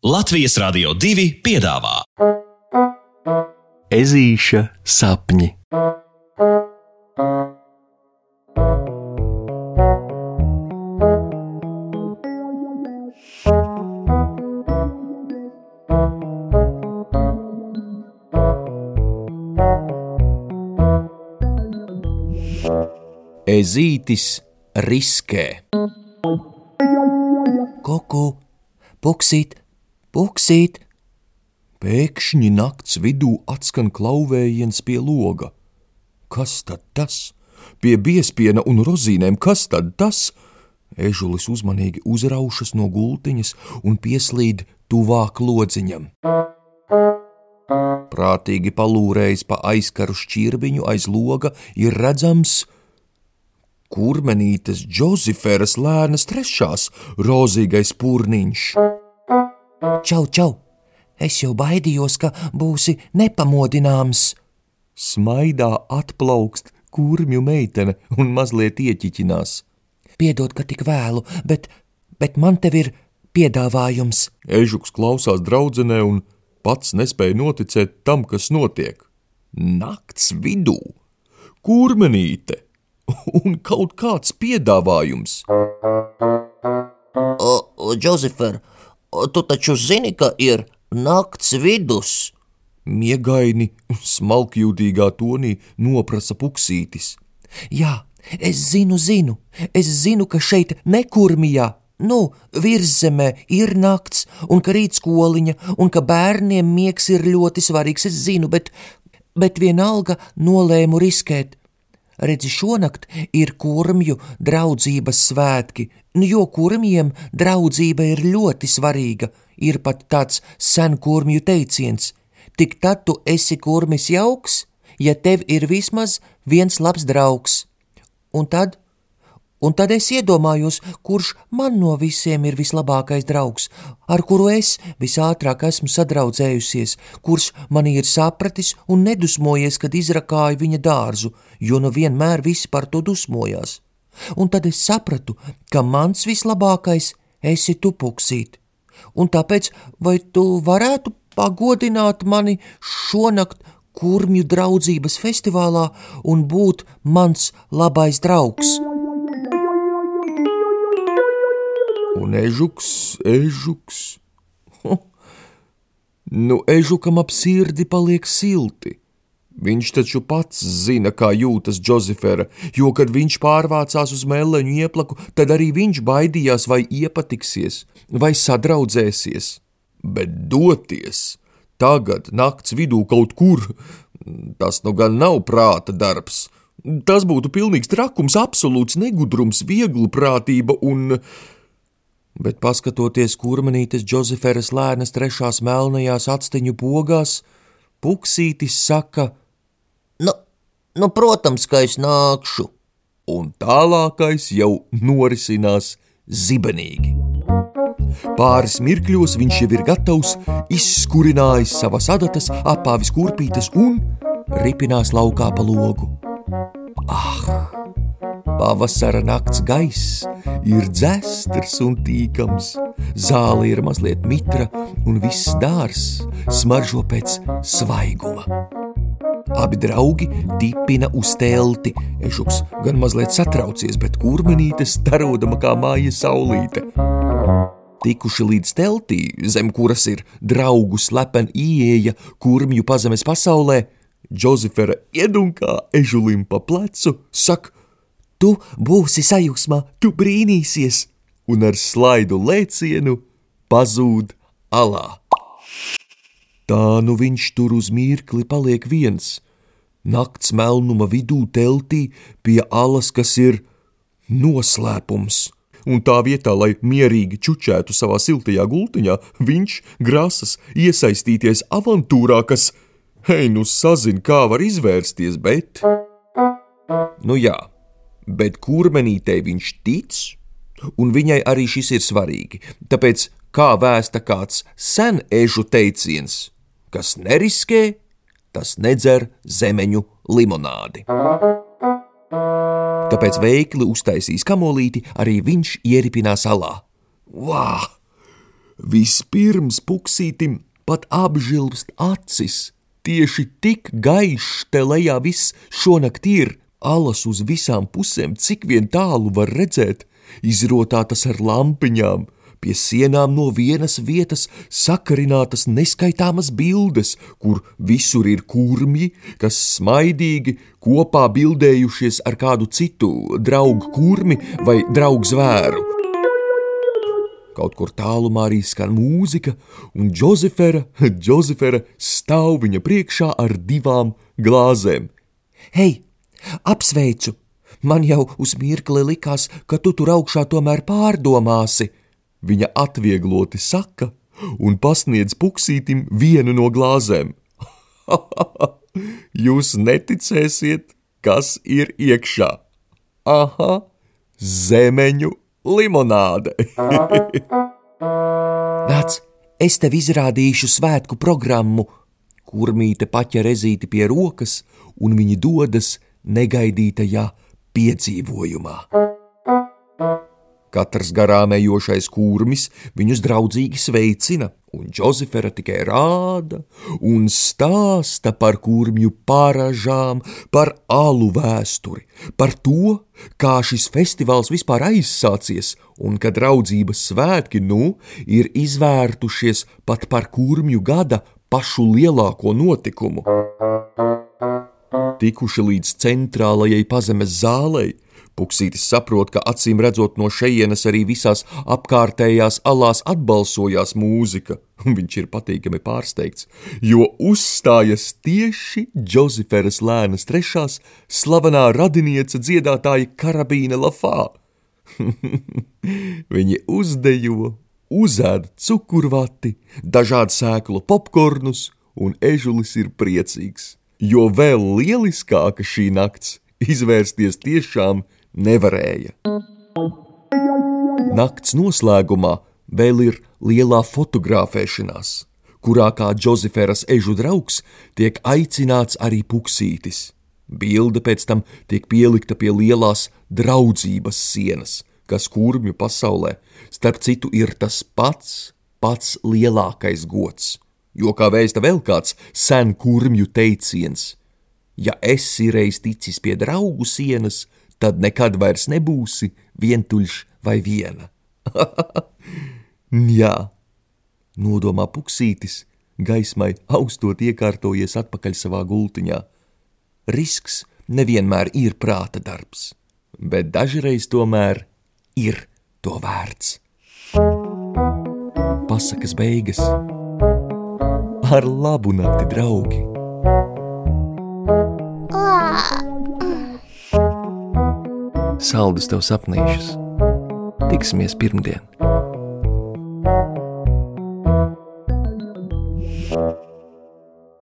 Latvijas Rādio 2 piedāvā Ezīša sapņi. Ezītis riskē. Kuku, puksīt, puksīt! Pēkšņi nakts vidū atskan klauvējiens pie loga. Kas tad tas? Pie biespiena un rozīnēm, kas tad tas? Ežulis uzmanīgi uzraušas no gultiņas un pieslīd tuvāk lodziņam. Prātīgi palūrējis pa aizkaru šķirbiņu aiz loga, ir redzams kurmenītes Džoziferas lēnas trešās rozīgais pūniņš. Čau, čau! Es jau baidījos, ka būsi nepamodināms. Smaidā atplaukst kurmju meitene un mazliet ieķiķinās. Piedod, ka tik vēlu, bet, bet man te ir piedāvājums. Ežuks klausās draudzenē un pats nespēja noticēt tam, kas notiek. Nakts vidū, kurmenīte un kaut kāds piedāvājums. Džozefer, tu taču zini, ka ir nakts vidus. Miegaini, smalkjūtīgā tonī noprasa puksītis. Jā, es zinu, zinu, es zinu, ka šeit nekurmijā, nu, virszemē ir nakts, un ka rīt skoliņa, un ka bērniem miegs ir ļoti svarīgs, es zinu, bet, bet vienalga nolēmu riskēt. Redzi, šonakt ir kurmju draudzības svētki, nu, jo kurmiem draudzība ir ļoti svarīga. Ir pat tāds sen kurmju teiciens: tik tad tu esi kurmis jauks, ja tev ir vismaz viens labs draugs. Un tad Un tad es iedomājos, kurš man no visiem ir vislabākais draugs, ar kuru es visātrāk esmu sadraudzējusies, kurš mani ir sapratis un nedusmojies, kad izrakāju viņa dārzu, jo nu vienmēr visi par to dusmojās. Un tad es sapratu, ka mans vislabākais esi tu puksīt. Un tāpēc vai tu varētu pagodināt mani šonakt kurmju draudzības festivālā un būt mans labais draugs? Un ežuks, ežuks. Nu, ežukam ap sirdi paliek silti. Viņš taču pats zina, kā jūtas Džozefera, jo, kad viņš pārvācās uz mēleņu ieplaku, tad arī viņš baidījās, vai iepatiksies, vai sadraudzēsies. Bet doties tagad, nakts vidū kaut kur, tas nu gan nav prāta darbs. Tas būtu pilnīgs trakums, absolūts negudrums, viegla prātība un bet paskatoties kurmenītes Džozeferas lēnas trešās melnajās atsteņu pogās, Puksītis saka: Nu, nu, protams, ka es nākšu. Un tālākais jau norisinās zibenīgi. Pāris mirkļos viņš jau ir gatavs, izskurinājis savas adatas, apāvis kurpītes un ripinās laukā pa logu. Ah! Pavasara nakts gaiss ir dzēstrs un tīkams, zāle ir mazliet mitra un viss dārs smaržo pēc svaiguma. Abi draugi tipina uz telti. Ežuks gan mazliet satraucies, bet kurmenīte starodama kā māja saulīte. Tikuši līdz teltī, zem kuras ir draugu slepena ieeja kurmju pazemes pasaulē, Džozefera iedunkā ežulim pa plecu, saka, Tu būsi sajūsmā, tu brīnīsies, un ar slaidu lēcienu pazūd alā. Tā nu viņš tur uz mirkli paliek viens, nakts melnuma vidū teltī pie alas, kas ir noslēpums. Un tā vietā, lai mierīgi čučētu savā siltajā gultiņā, viņš grasas iesaistīties avantūrā, kas, hei, nu sazin, kā var izvērsties, bet. Nu jā, bet kurmenītei viņš tic, un viņai arī šis ir svarīgi. Tāpēc, kā vēsta kāds sen ežu teiciens, kas neriskē, tas nedzer zemeņu limonādi. Tāpēc veikli uztaisīs kamolīti, arī viņš ieripinās alā. Vā! Vispirms puksītim pat apžilbst acis. Tieši tik gaišs te lejā viss šonakt ir, alas uz visām pusēm, cik vien tālu var redzēt, izrotātas ar lampiņām, pie sienām no vienas vietas sakarinātas neskaitāmas bildes, kur visur ir kurmji, kas smaidīgi kopā bildējušies ar kādu citu draugu kurmi vai draugu zvēru. Kaut kur tālumā arī skan mūzika, un Džozefera, Džozefera stāv viņa priekšā ar divām glāzēm. Hei, apsveicu! Man jau uz mirkli likās, ka tu tur augšā tomēr pārdomāsi. Viņa atviegloti saka un pasniedz puksītim vienu no glāzēm. Jūs neticēsiet, kas ir iekšā. Aha, zemeņu limonāde! Nāc, es tev izrādīšu svētku programmu. Kurmīte paķer ezīti pie rokas, un viņi dodas negaidītajā piedzīvojumā. Katrs garām ejošais kūrmis viņus draudzīgi sveicina, un Džozefera tikai rāda un stāsta par kūrmju pārāžām, par alu vēsturi, par to, kā šis festivāls vispār aizsācies, un ka draudzības svētki nu ir izvērtušies pat par kūrmju gada pašu lielāko notikumu. Tikuši līdz centrālajai pazemes zālei, Puksītis saprot, ka acīm redzot no šejienes arī visās apkārtējās alās atbalsojās mūzika, viņš ir patīkami pārsteigts, jo uzstājas tieši Džozeferas lēnas trešās slavenā radiniece dziedātāja Karabīna Lafā. Viņi uzdejo, uzēd cukurvati, dažādu sēklu popkornus, un ežulis ir priecīgs, jo vēl lieliskāka šī nakts izvērsties tiešām nevarēja. Nakts noslēgumā vēl ir lielā fotografēšanās, kurā kā Džozeferas ežu draugs tiek aicināts arī puksītis. Bilde pēc tam tiek pielikta pie lielās draudzības sienas, kas kurmju pasaulē, starp citu, ir tas pats, pats lielākais gods. Jo kā vēsta vēl kāds sen kurmju teiciens: Ja esi reiz ticis pie draugu sienas, tad nekad vairs nebūsi vientuļš vai viena. Jā, nodomā puksītis, gaismai austot iekārtojies atpakaļ savā gultiņā. Risks nevienmēr ir prāta darbs, bet dažreiz tomēr ir to vērts. Pasakas beigas ar labu nakti, draugi! Saldus tev sapnīšus. Tiksimies pirmdien!